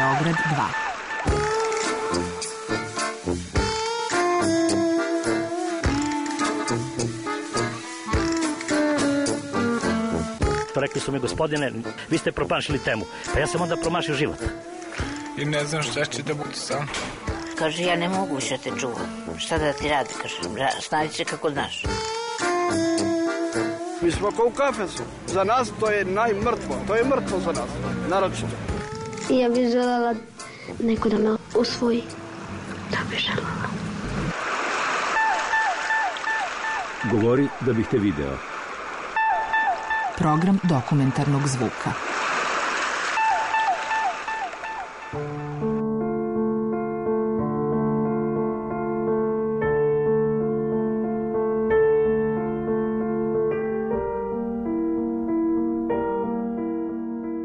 Beograd 2. To rekli su mi, gospodine, vi ste promašili temu. Pa ja sam onda promašio život. I ne znam šta će da bude sam. Kaže, ja ne mogu više te čuvam. Šta da ti radi, kaže, ra- stavit će kako znaš. Mi smo kao u kafesu. Za nas to je najmrtvo. To je mrtvo za nas. Naročito. Ja bih želela neko da me usvoji. Da bih želela. Govori da bih te video. Program dokumentarnog zvuka.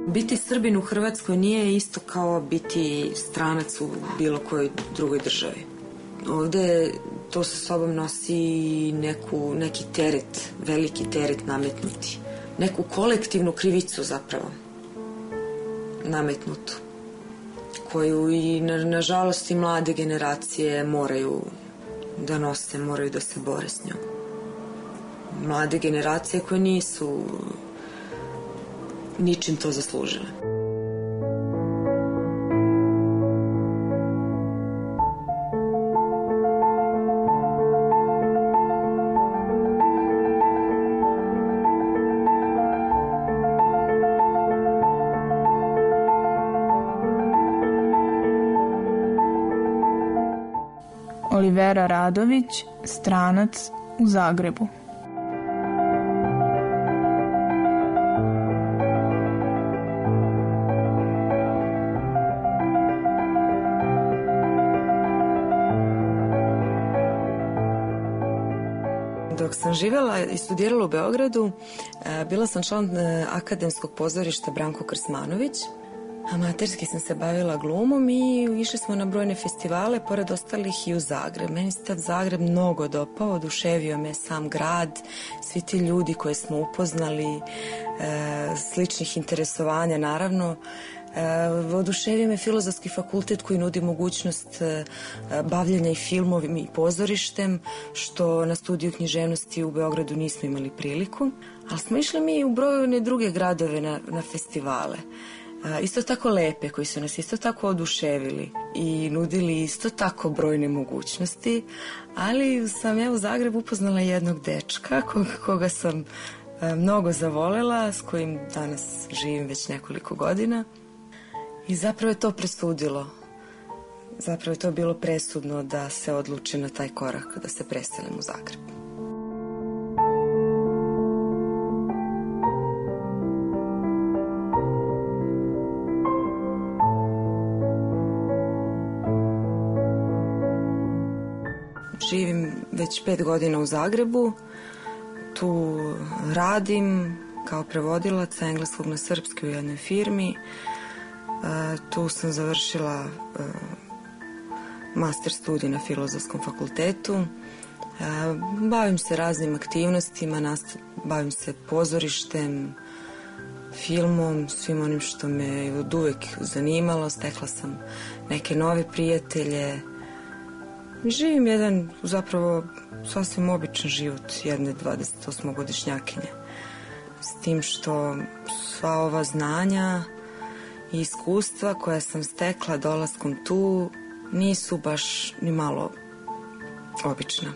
Biti Srbin u Hrvatskoj nije isto kao biti stranac u bilo kojoj drugoj državi. Ovde to sa sobom nosi neku, neki teret, veliki teret nametnuti. Neku kolektivnu krivicu zapravo nametnutu koju i na, nažalost i mlade generacije moraju da nose, moraju da se bore s njom. Mlade generacije koje nisu ničim to zaslužile. Olivera Radović, stranac u Zagrebu. Dok sam živjela i studirala u Beogradu, e, bila sam član e, akademskog pozorišta Branko Krsmanović. Amaterski sam se bavila glumom i išli smo na brojne festivale, pored ostalih i u Zagreb. Meni se tad Zagreb mnogo dopao, oduševio me sam grad, svi ti ljudi koje smo upoznali, e, sličnih interesovanja naravno. E, oduševio me filozofski fakultet koji nudi mogućnost e, bavljenja i filmovim i pozorištem, što na studiju književnosti u Beogradu nismo imali priliku. Ali smo išli mi u brojne druge gradove na, na festivale. A, isto tako lepe, koji su nas isto tako oduševili i nudili isto tako brojne mogućnosti, ali sam ja u Zagrebu upoznala jednog dečka koga, koga sam a, mnogo zavolela, s kojim danas živim već nekoliko godina. I zapravo je to presudilo. Zapravo je to bilo presudno da se odluči na taj korak, da se preselim u Zagreb. Živim već pet godina u Zagrebu. Tu radim kao prevodilac engleskog na srpski u jednoj firmi. Tu sam završila e, master studij na filozofskom fakultetu. E, bavim se raznim aktivnostima, bavim se pozorištem, filmom, svim onim što me od uvek zanimalo. Stekla sam neke nove prijatelje, Živim jedan zapravo sasvim običan život jedne 28-godišnjakinje. S tim što sva ova znanja i iskustva koja sam stekla dolaskom tu nisu baš ni malo obična.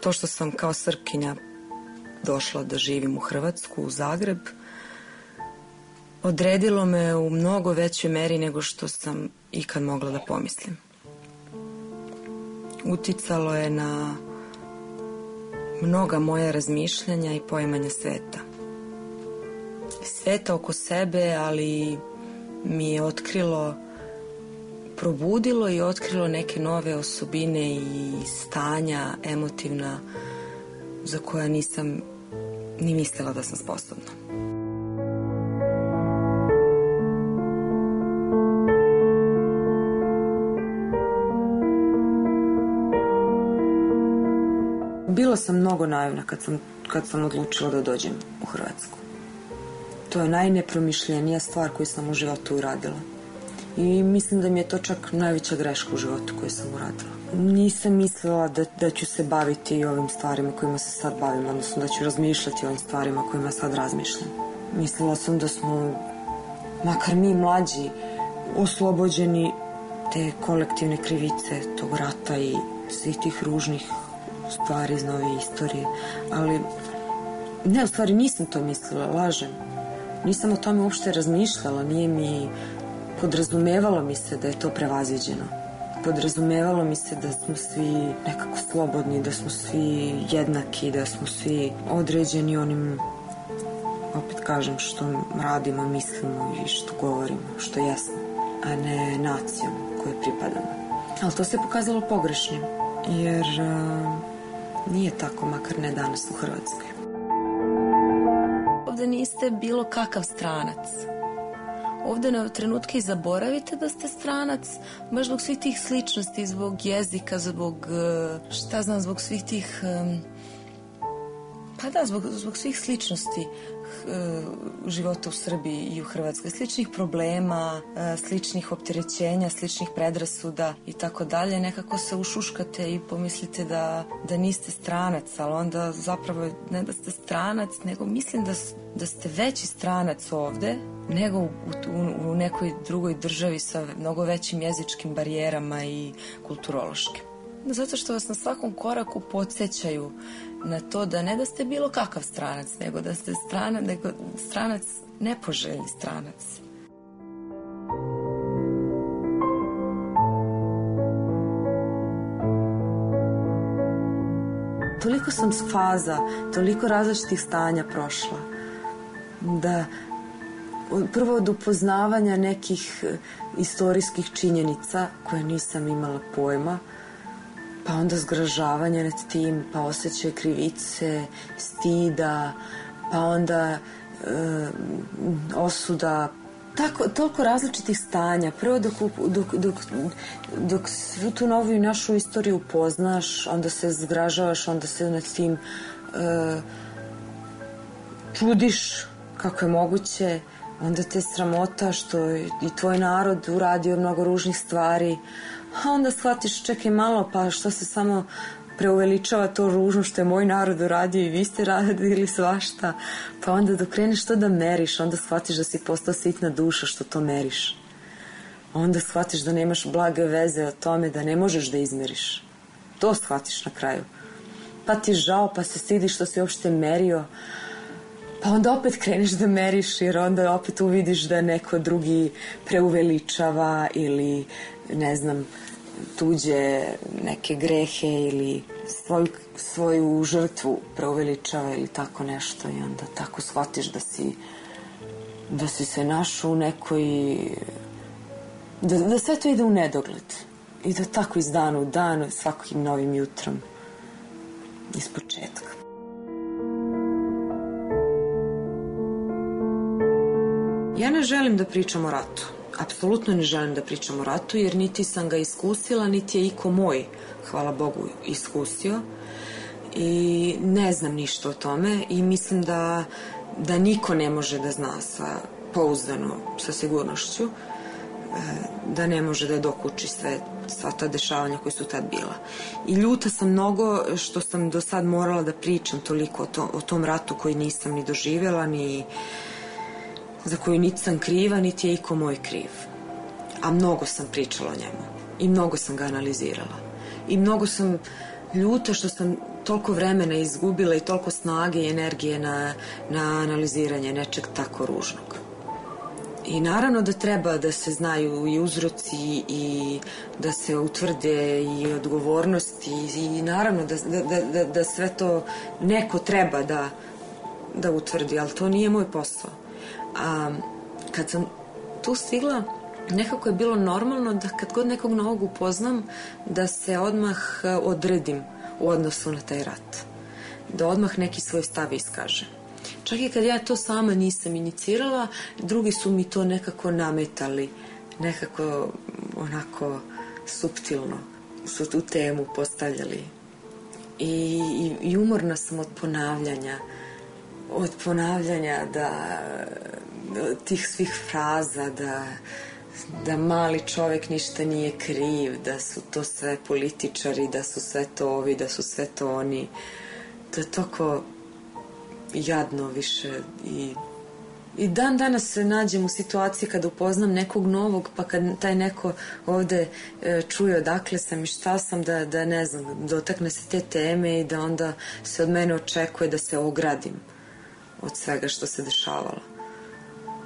To što sam kao srpkinja došla da živim u Hrvatsku, u Zagreb, odredilo me u mnogo većoj meri nego što sam ikad mogla da pomislim uticalo je na mnoga moja razmišljanja i poimanja sveta. Sveta oko sebe, ali mi je otkrilo, probudilo i otkrilo neke nove osobine i stanja emotivna za koja nisam ni mislila da sam sposobna. Bila sam mnogo naivna kad sam, kad sam odlučila da dođem u Hrvatsku. To je najnepromišljenija stvar koju sam u životu uradila. I mislim da mi je to čak najveća greška u životu koju sam uradila. Nisam mislila da, da ću se baviti ovim stvarima kojima se sad bavim, odnosno da ću razmišljati o ovim stvarima kojima sad razmišljam. Mislila sam da smo, makar mi mlađi, oslobođeni te kolektivne krivice tog rata i svih tih ružnih stvari iz nove istorije. Ali, ne, u stvari nisam to mislila, lažem. Nisam o tome uopšte razmišljala, nije mi podrazumevalo mi se da je to prevaziđeno. Podrazumevalo mi se da smo svi nekako slobodni, da smo svi jednaki, da smo svi određeni onim opet kažem što radimo, mislimo i što govorimo, što jesmo, a ne nacijom koje pripadamo. Ali to se pokazalo pogrešnim, jer uh, nije tako, makar ne danas u Hrvatskoj. Niste bilo kakav stranac. Ovde na trenutke i zaboravite da ste stranac, baš zbog svih tih sličnosti, zbog jezika, zbog, šta znam, zbog svih tih... Um, pa da, zbog, zbog svih sličnosti života u Srbiji i u Hrvatskoj, sličnih problema, sličnih opterećenja, sličnih predrasuda i tako dalje, nekako se ušuškate i pomislite da, da niste stranac, ali onda zapravo ne da ste stranac, nego mislim da, da ste veći stranac ovde nego u, u, u nekoj drugoj državi sa mnogo većim jezičkim barijerama i kulturološkim. Zato što vas na svakom koraku podsjećaju na to da ne da ste bilo kakav stranac, nego da ste strana, nego stranac, nepoželjni stranac. Toliko sam s faza, toliko različitih stanja prošla, da prvo od upoznavanja nekih istorijskih činjenica koje nisam imala pojma, pa onda zgražavanje nad tim, pa osjećaj krivice, stida, pa onda e, osuda, tako, toliko različitih stanja. Prvo dok, dok, dok, dok svu tu novu i našu istoriju poznaš, onda se zgražavaš, onda se nad tim e, čudiš kako je moguće, onda te sramota što i tvoj narod uradio mnogo ružnih stvari, a onda shvatiš, čekaj malo, pa što se samo preuveličava to ružno što je moj narod uradio i vi ste radili svašta, pa onda dok kreneš to da meriš, onda shvatiš da si postao sitna duša što to meriš. Onda shvatiš da nemaš blage veze o tome, da ne možeš da izmeriš. To shvatiš na kraju. Pa ti žao, pa se stidiš što si uopšte merio, pa onda opet kreneš da meriš jer onda opet uvidiš da neko drugi preuveličava ili ne znam, tuđe neke grehe ili svoju, svoju žrtvu preuveličava ili tako nešto i onda tako shvatiš da si da si se našao u nekoj da, da sve to ide u nedogled i da tako iz dana u dan svakim novim jutrom iz početka Ja ne želim da pričam o ratu apsolutno ne želim da pričam o ratu, jer niti sam ga iskusila, niti je iko moj, hvala Bogu, iskusio. I ne znam ništa o tome i mislim da, da niko ne može da zna sa pouzdano, sa sigurnošću, e, da ne može da dokuči sve, sva ta dešavanja koje su tad bila. I ljuta sam mnogo što sam do sad morala da pričam toliko o, to, o tom ratu koji nisam ni doživjela, ni za koju niti sam kriva, niti je iko moj kriv. A mnogo sam pričala o njemu. I mnogo sam ga analizirala. I mnogo sam ljuta što sam toliko vremena izgubila i toliko snage i energije na, na analiziranje nečeg tako ružnog. I naravno da treba da se znaju i uzroci i da se utvrde i odgovornosti i naravno da, da, da, da sve to neko treba da, da utvrdi, ali to nije moj posao. A kad sam tu stigla, nekako je bilo normalno da kad god nekog novog upoznam, da se odmah e, odredim u odnosu na taj rat. Da odmah neki svoj stav iskaže. Čak i kad ja to sama nisam inicirala, drugi su mi to nekako nametali, nekako onako suptilno su tu temu postavljali. I, i, i umorna sam od ponavljanja, od ponavljanja da tih svih fraza da da mali čovek ništa nije kriv, da su to sve političari, da su sve to ovi, da su sve to oni. To je toko jadno više i I dan danas se nađem u situaciji kada upoznam nekog novog, pa kad taj neko ovde e, čuje odakle sam i šta sam, da, da ne znam, dotakne se te teme i da onda se od mene očekuje da se ogradim od svega što se dešavalo.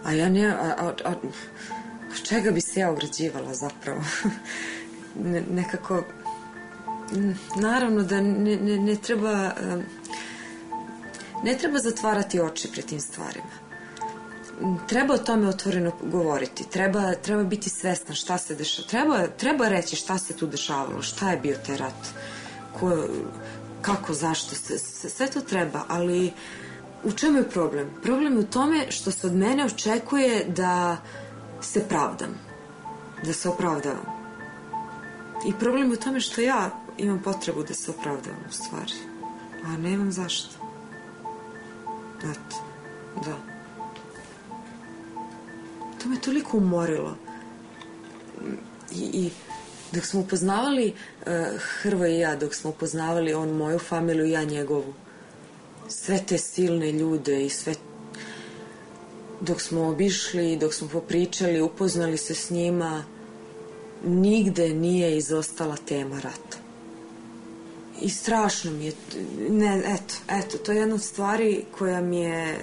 A ja ne, a, a, a od čega bi se ja ograđivala zapravo? ne, nekako, naravno da ne, ne, ne treba, ne treba zatvarati oči pred tim stvarima treba o tome otvoreno govoriti, treba, treba biti svesna šta se dešava, treba, treba reći šta se tu dešavalo, šta je bio taj rat, ko, kako, zašto, sve, sve to treba, ali u čemu je problem? Problem je u tome što se od mene očekuje da se pravdam, da se opravdavam. I problem je u tome što ja imam potrebu da se opravdavam u stvari, a nemam zašto. Eto, da to me toliko umorilo. I, i dok smo upoznavali uh, Hrvo i ja, dok smo upoznavali on moju familiju i ja njegovu, sve te silne ljude i sve dok smo obišli, dok smo popričali, upoznali se s njima, nigde nije izostala tema rata. I strašno mi je, ne, eto, eto, to je jedna od stvari koja mi je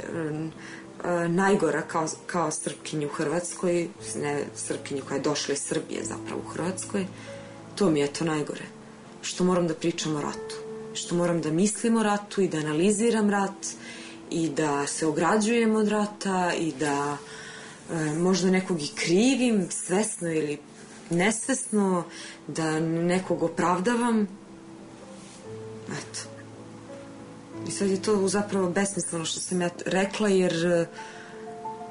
E, najgora kao, kao srpkinju u Hrvatskoj, ne srpkinju koja je došla iz Srbije zapravo u Hrvatskoj, to mi je to najgore. Što moram da pričam o ratu. Što moram da mislim o ratu i da analiziram rat i da se ograđujem od rata i da e, možda nekog i krivim svesno ili nesvesno, da nekog opravdavam. Eto. I sad je to zapravo besmisleno što sam ja rekla, jer e,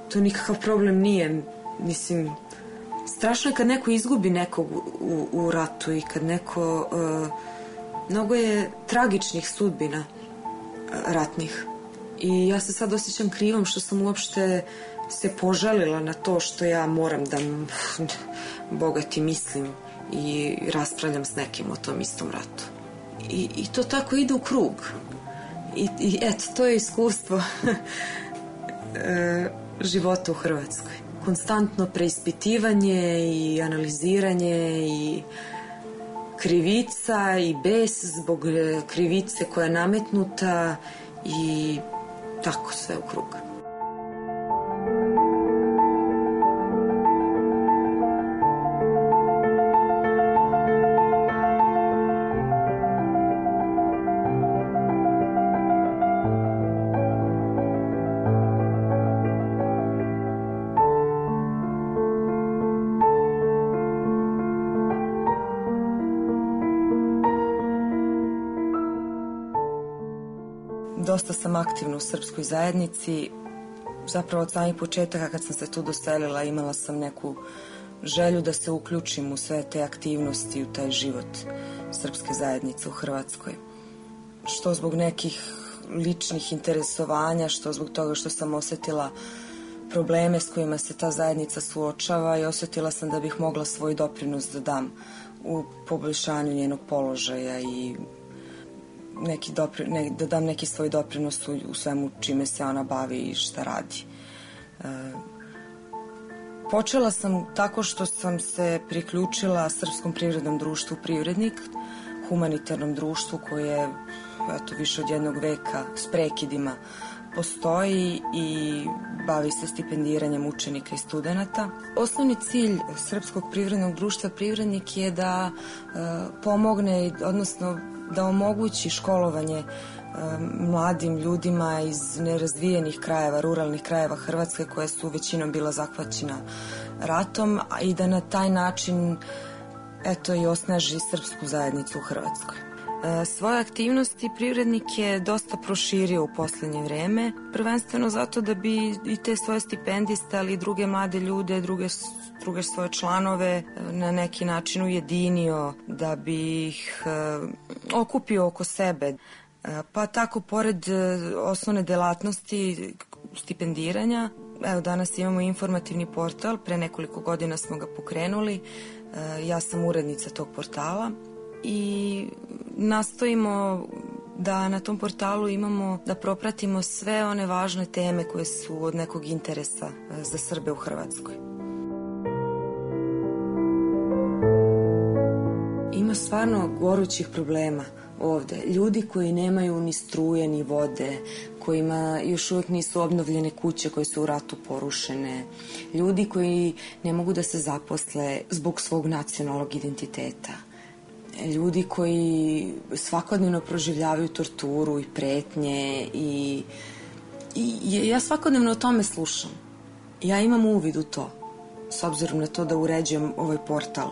to nikakav problem nije. Mislim, strašno je kad neko izgubi nekog u, u ratu i kad neko... Uh, mnogo je tragičnih sudbina uh, ratnih. I ja se sad osjećam krivom što sam uopšte se požalila na to što ja moram da bogati mislim i raspravljam s nekim o tom istom ratu. I, i to tako ide u krug. I, i eto, to je iskustvo e, života u Hrvatskoj. Konstantno preispitivanje i analiziranje i krivica i bes zbog krivice koja je nametnuta i tako sve u krug. Dosta sam aktivna u srpskoj zajednici. Zapravo od samih početaka kad sam se tu doselila imala sam neku želju da se uključim u sve te aktivnosti, u taj život srpske zajednice u Hrvatskoj. Što zbog nekih ličnih interesovanja, što zbog toga što sam osetila probleme s kojima se ta zajednica suočava i osetila sam da bih mogla svoj doprinos da dam u poboljšanju njenog položaja i neki dopri, ne, da dam neki svoj doprinos u, u svemu čime se ona bavi i šta radi. E, počela sam tako što sam se priključila Srpskom privrednom društvu Privrednik, humanitarnom društvu koje eto, više od jednog veka s prekidima postoji i bavi se stipendiranjem učenika i studenta. Osnovni cilj Srpskog privrednog društva Privrednik je da e, pomogne, odnosno da omogući školovanje e, mladim ljudima iz nerazvijenih krajeva, ruralnih krajeva Hrvatske koje su većinom bila zahvaćena ratom i da na taj način eto i osnaži srpsku zajednicu u Hrvatskoj. E, svoje aktivnosti privrednik je dosta proširio u poslednje vreme, prvenstveno zato da bi i te svoje stipendiste, ali i druge mlade ljude, druge, druge svoje članove e, na neki način ujedinio, da bi ih e, okupio oko sebe. Pa tako, pored osnovne delatnosti stipendiranja, Evo, danas imamo informativni portal, pre nekoliko godina smo ga pokrenuli. Ja sam urednica tog portala i nastojimo da na tom portalu imamo da propratimo sve one važne teme koje su od nekog interesa e, za Srbe u Hrvatskoj. Ima stvarno gorućih problema ovde. Ljudi koji nemaju ni struje ni vode, kojima još uvijek nisu obnovljene kuće koje su u ratu porušene, ljudi koji ne mogu da se zaposle zbog svog nacionalnog identiteta, ljudi koji svakodnevno proživljavaju torturu i pretnje i, i ja svakodnevno o tome slušam. Ja imam uvid u to, s obzirom na to da uređujem ovaj portal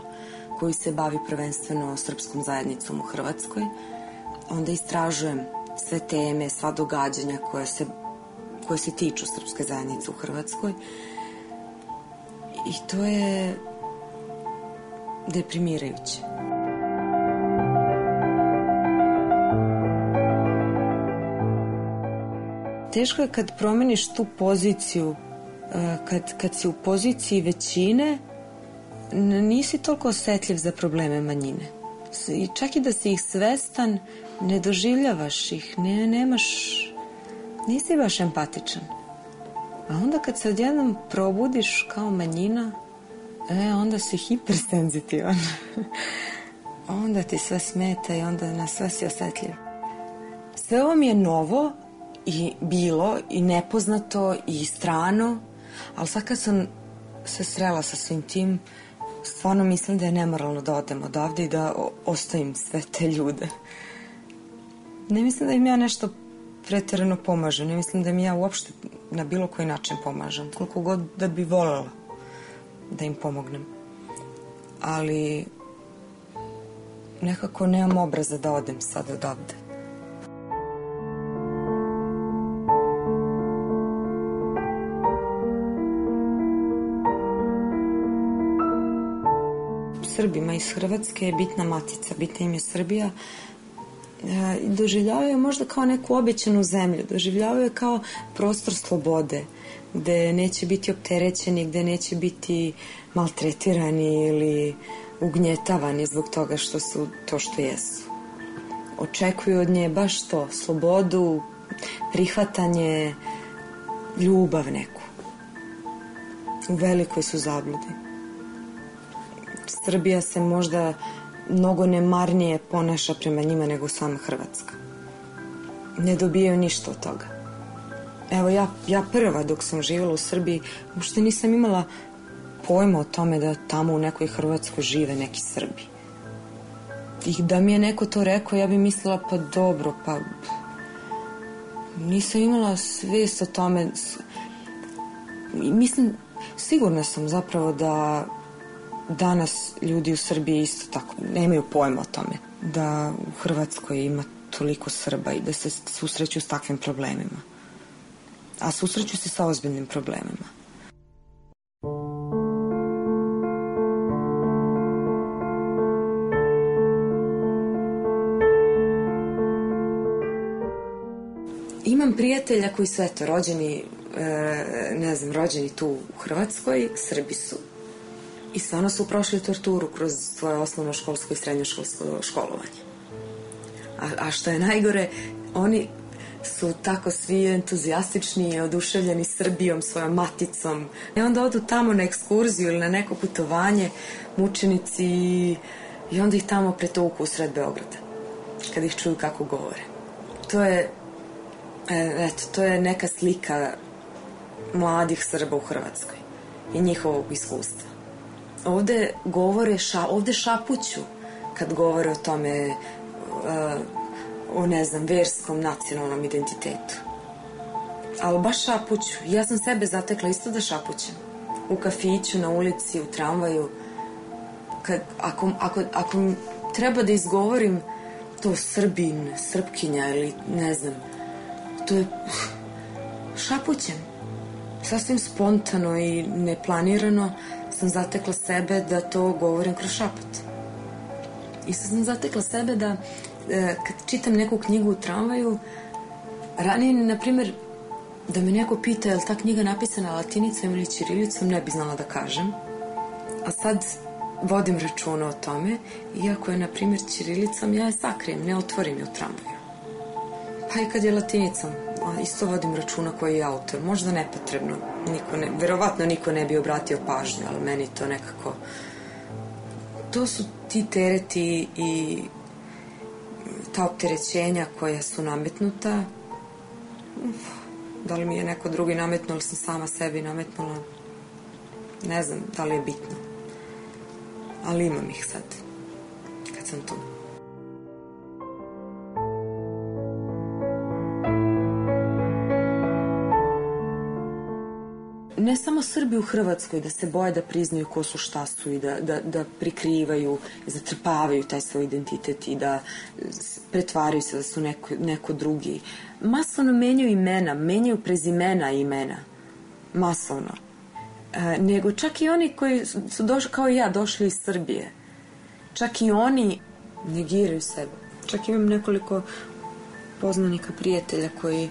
koji se bavi prvenstveno srpskom zajednicom u Hrvatskoj, onda istražujem sve teme, sva događanja koja se, koje se tiču srpske zajednice u Hrvatskoj. I to je deprimirajuće. Teško je kad promeniš tu poziciju, e, kad, kad si u poziciji većine, nisi toliko osetljiv za probleme manjine. I čak i da si ih svestan, ne doživljavaš ih, ne, nemaš, nisi baš empatičan. A onda kad se odjednom probudiš kao manjina, e, onda si hipersenzitivan. onda ti sve smeta i onda na sve si osetljiv. Sve ovo mi je novo i bilo i nepoznato i strano, ali sad kad sam se srela sa svim tim, stvarno mislim da je nemoralno da odem odavde i da ostavim sve te ljude ne mislim da im ja nešto preterano pomažem. Ne mislim da mi ja uopšte na bilo koji način pomažem. Koliko god da bi volela da im pomognem. Ali nekako nemam obraza da odem sad odavde. Srbima iz Hrvatske je bitna matica, bitna im je Srbija, E, doživljavaju možda kao neku obećanu zemlju, doživljavaju kao prostor slobode, gde neće biti opterećeni, gde neće biti maltretirani ili ugnjetavani zbog toga što su to što jesu. Očekuju od nje baš to, slobodu, prihvatanje, ljubav neku. U velikoj su zabludi. Srbija se možda mnogo nemarnije ponaša prema njima nego sama Hrvatska. Ne dobijaju ništa od toga. Evo ja, ja prva dok sam živjela u Srbiji uopšte nisam imala pojma o tome da tamo u nekoj Hrvatskoj žive neki Srbi. I da mi je neko to rekao, ja bi mislila pa dobro, pa nisam imala svest o tome. Mislim, sigurna sam zapravo da danas ljudi u Srbiji isto tako nemaju pojma o tome da u Hrvatskoj ima toliko Srba i da se susreću s takvim problemima. A susreću se sa ozbiljnim problemima. Imam prijatelja koji su eto rođeni e, ne znam, rođeni tu u Hrvatskoj, Srbi su i stvarno su prošli torturu kroz svoje osnovno školsko i srednjoškolsko školovanje. A, a što je najgore, oni su tako svi entuzijastični i oduševljeni Srbijom, svojom maticom. I onda odu tamo na ekskurziju ili na neko putovanje, mučenici i onda ih tamo pretuku u sred Beograda. Kad ih čuju kako govore. To je, e, eto, to je neka slika mladih Srba u Hrvatskoj i njihovog iskustva ovde govore, ša, ovde šapuću kad govore o tome uh, o ne znam, verskom nacionalnom identitetu. Ali baš šapuću. Ja sam sebe zatekla isto da šapućem. U kafiću, na ulici, u tramvaju. Kad, ako, ako, ako treba da izgovorim to Srbin, Srpkinja ili ne znam, to je šapućem. Sasvim spontano i neplanirano, sam zatekla sebe da to govorim kroz šapat. I sad sam zatekla sebe da e, kad čitam neku knjigu u tramvaju, ranije, na primjer, Da me neko pita je li ta knjiga napisana latinicom ili ćirilicom, ne bi znala da kažem. A sad vodim računa o tome, iako je, na primjer, ćirilicom, ja je sakrijem, ne otvorim je u tramvaju. Pa i kad je latinicom, a isto vodim računa koji je autor. Možda nepotrebno, niko ne, verovatno niko ne bi obratio pažnju, ali meni to nekako... To su ti tereti i ta opterećenja koja su nametnuta. Uf, da li mi je neko drugi nametnuo ili sam sama sebi nametnula, ne znam da li je bitno. Ali imam ih sad, kad sam tu. Ne samo Srbi u Hrvatskoj da se boje da priznaju ko su šta su i da, da, da prikrivaju, zatrpavaju taj svoj identitet i da pretvaraju se da su neko, neko drugi. Masovno menjaju imena, menjaju prezimena imena. Masovno. E, nego čak i oni koji su došli, kao i ja, došli iz Srbije. Čak i oni negiraju sebe. Čak imam nekoliko poznanika, prijatelja koji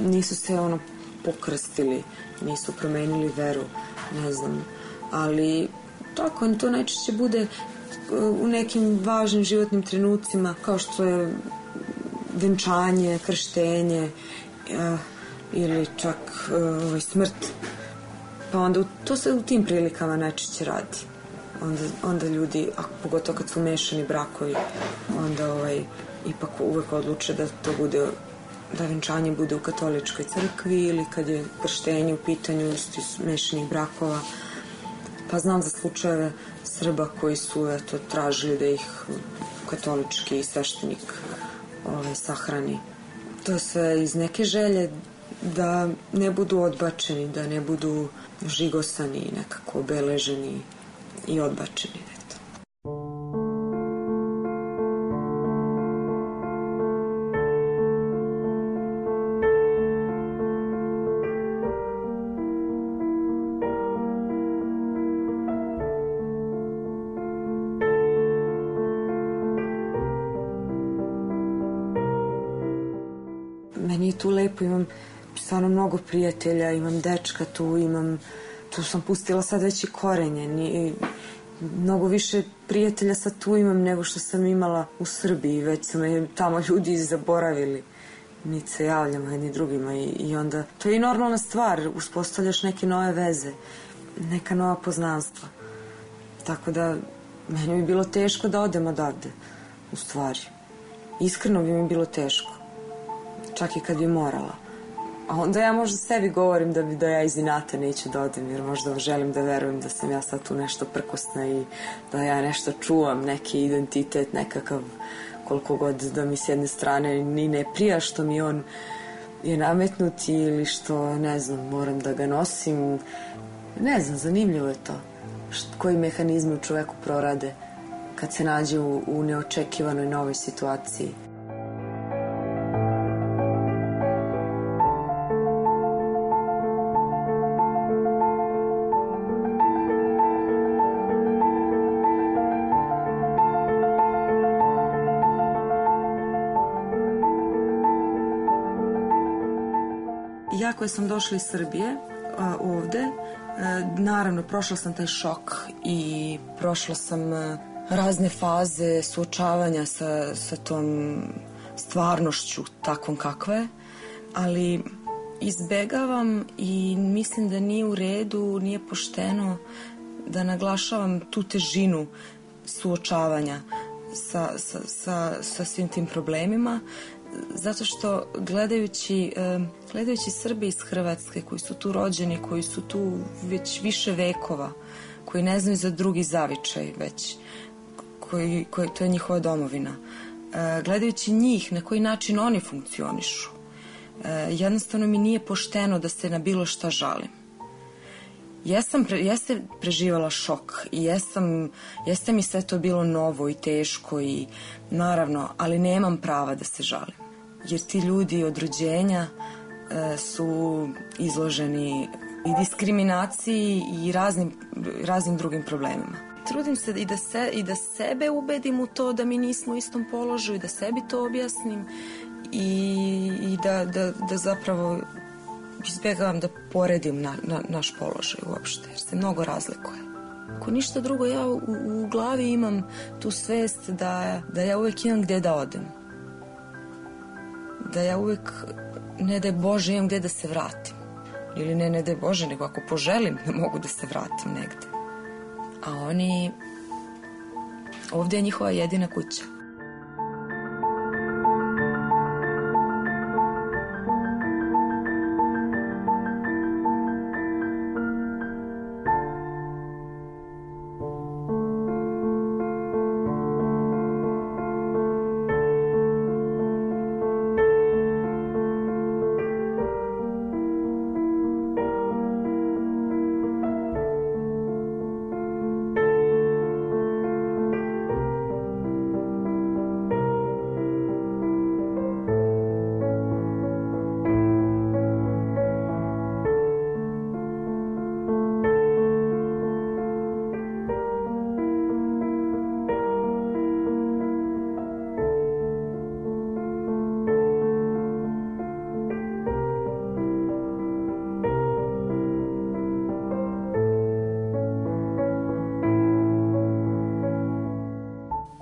nisu se ono pokrstili, nisu promenili veru, ne znam. Ali tako, to najčešće bude uh, u nekim važnim životnim trenucima, kao što je venčanje, krštenje uh, ili čak uh, ovaj, smrt. Pa onda to se u tim prilikama najčešće radi. Onda, onda ljudi, a pogotovo kad su mešani brakovi, onda ovaj, ipak uvek odluče da to bude da venčanje bude u katoličkoj crkvi ili kad je krštenje u pitanju mešanih brakova. Pa znam za slučajeve Srba koji su eto, tražili da ih katolički sveštenik ovaj, sahrani. To sve iz neke želje da ne budu odbačeni, da ne budu žigosani, nekako obeleženi i odbačeni. Prijatelja, imam dečka tu, imam, tu sam pustila sad već i korenje, ni, mnogo više prijatelja sad tu imam nego što sam imala u Srbiji, već su me tamo ljudi zaboravili niti se javljamo jedni drugima i, i onda to je i normalna stvar, uspostavljaš neke nove veze, neka nova poznanstva. Tako da meni bi bilo teško da odem odavde, u stvari. Iskreno bi mi bilo teško čak i kad bi morala. A onda ja možda sebi govorim da, bi, da ja iz inata neću da odem, jer možda želim da verujem da sam ja sad tu nešto prkosna i da ja nešto čuvam, neki identitet, nekakav koliko god da mi s jedne strane ni ne prija što mi on je nametnut ili što, ne znam, moram da ga nosim. Ne znam, zanimljivo je to. Koji mehanizmi u čoveku prorade kad se nađe u, u neočekivanoj novoj situaciji. Ja koja sam došla iz Srbije ovde, e, naravno prošla sam taj šok i prošla sam e, razne faze suočavanja sa, sa tom stvarnošću takvom kakva je, ali izbegavam i mislim da nije u redu, nije pošteno da naglašavam tu težinu suočavanja sa, sa, sa, sa svim tim problemima, zato što gledajući, gledajući Srbi iz Hrvatske koji su tu rođeni, koji su tu već više vekova, koji ne znaju za drugi zavičaj već, koji, koji, to je njihova domovina. E, gledajući njih, na koji način oni funkcionišu, e, jednostavno mi nije pošteno da se na bilo šta žalim. Jesam, pre, jeste preživala šok i jesam, jeste mi sve to bilo novo i teško i naravno, ali nemam prava da se žalim. Jer ti ljudi od rođenja e, su izloženi i diskriminaciji i raznim, raznim drugim problemima. Trudim se i da, se, i da sebe ubedim u to da mi nismo u istom položaju, da sebi to objasnim i, i da, da, da zapravo izbjegavam da poredim na, na, naš položaj uopšte, jer se mnogo razlikuje. Ako ništa drugo, ja u, u glavi imam tu svest da, da ja uvek imam gde da odem. Da ja uvek, ne daj Bože, imam gde da se vratim. Ili ne, ne daj Bože, nego ako poželim da mogu da se vratim negde. A oni, ovde je njihova jedina kuća.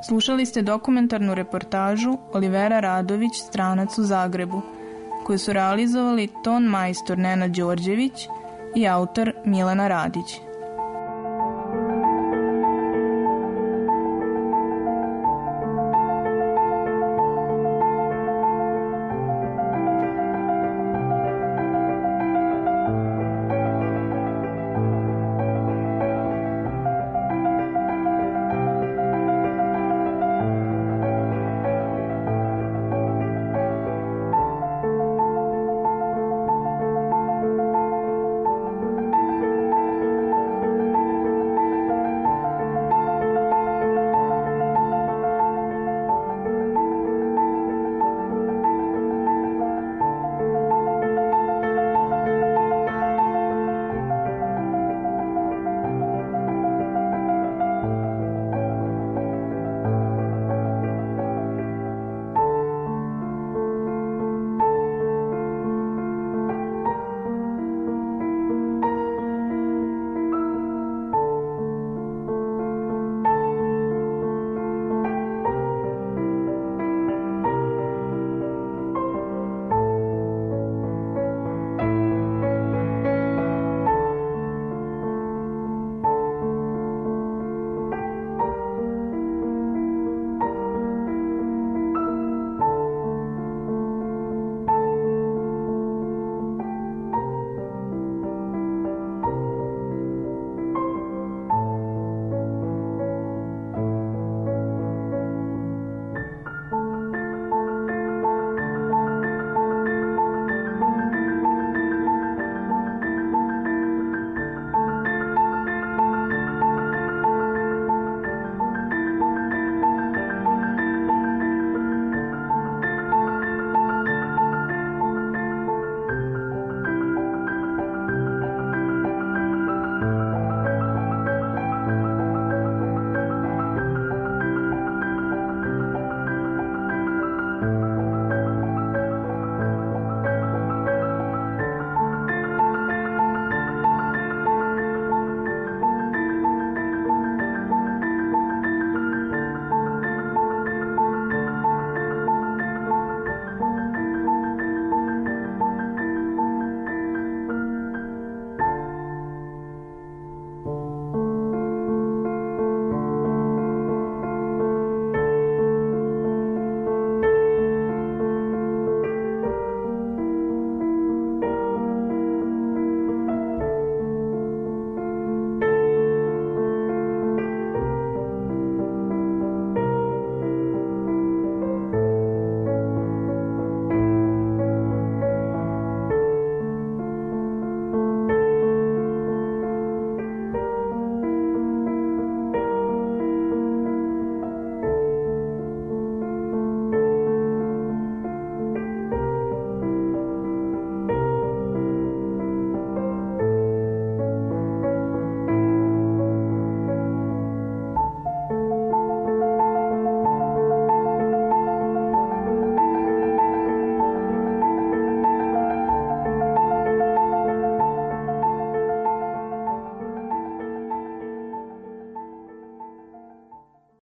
Slušali ste dokumentarnu reportažu Olivera Radović, stranac u Zagrebu, koju su realizovali ton majstor Nena Đorđević i autor Milena Radić.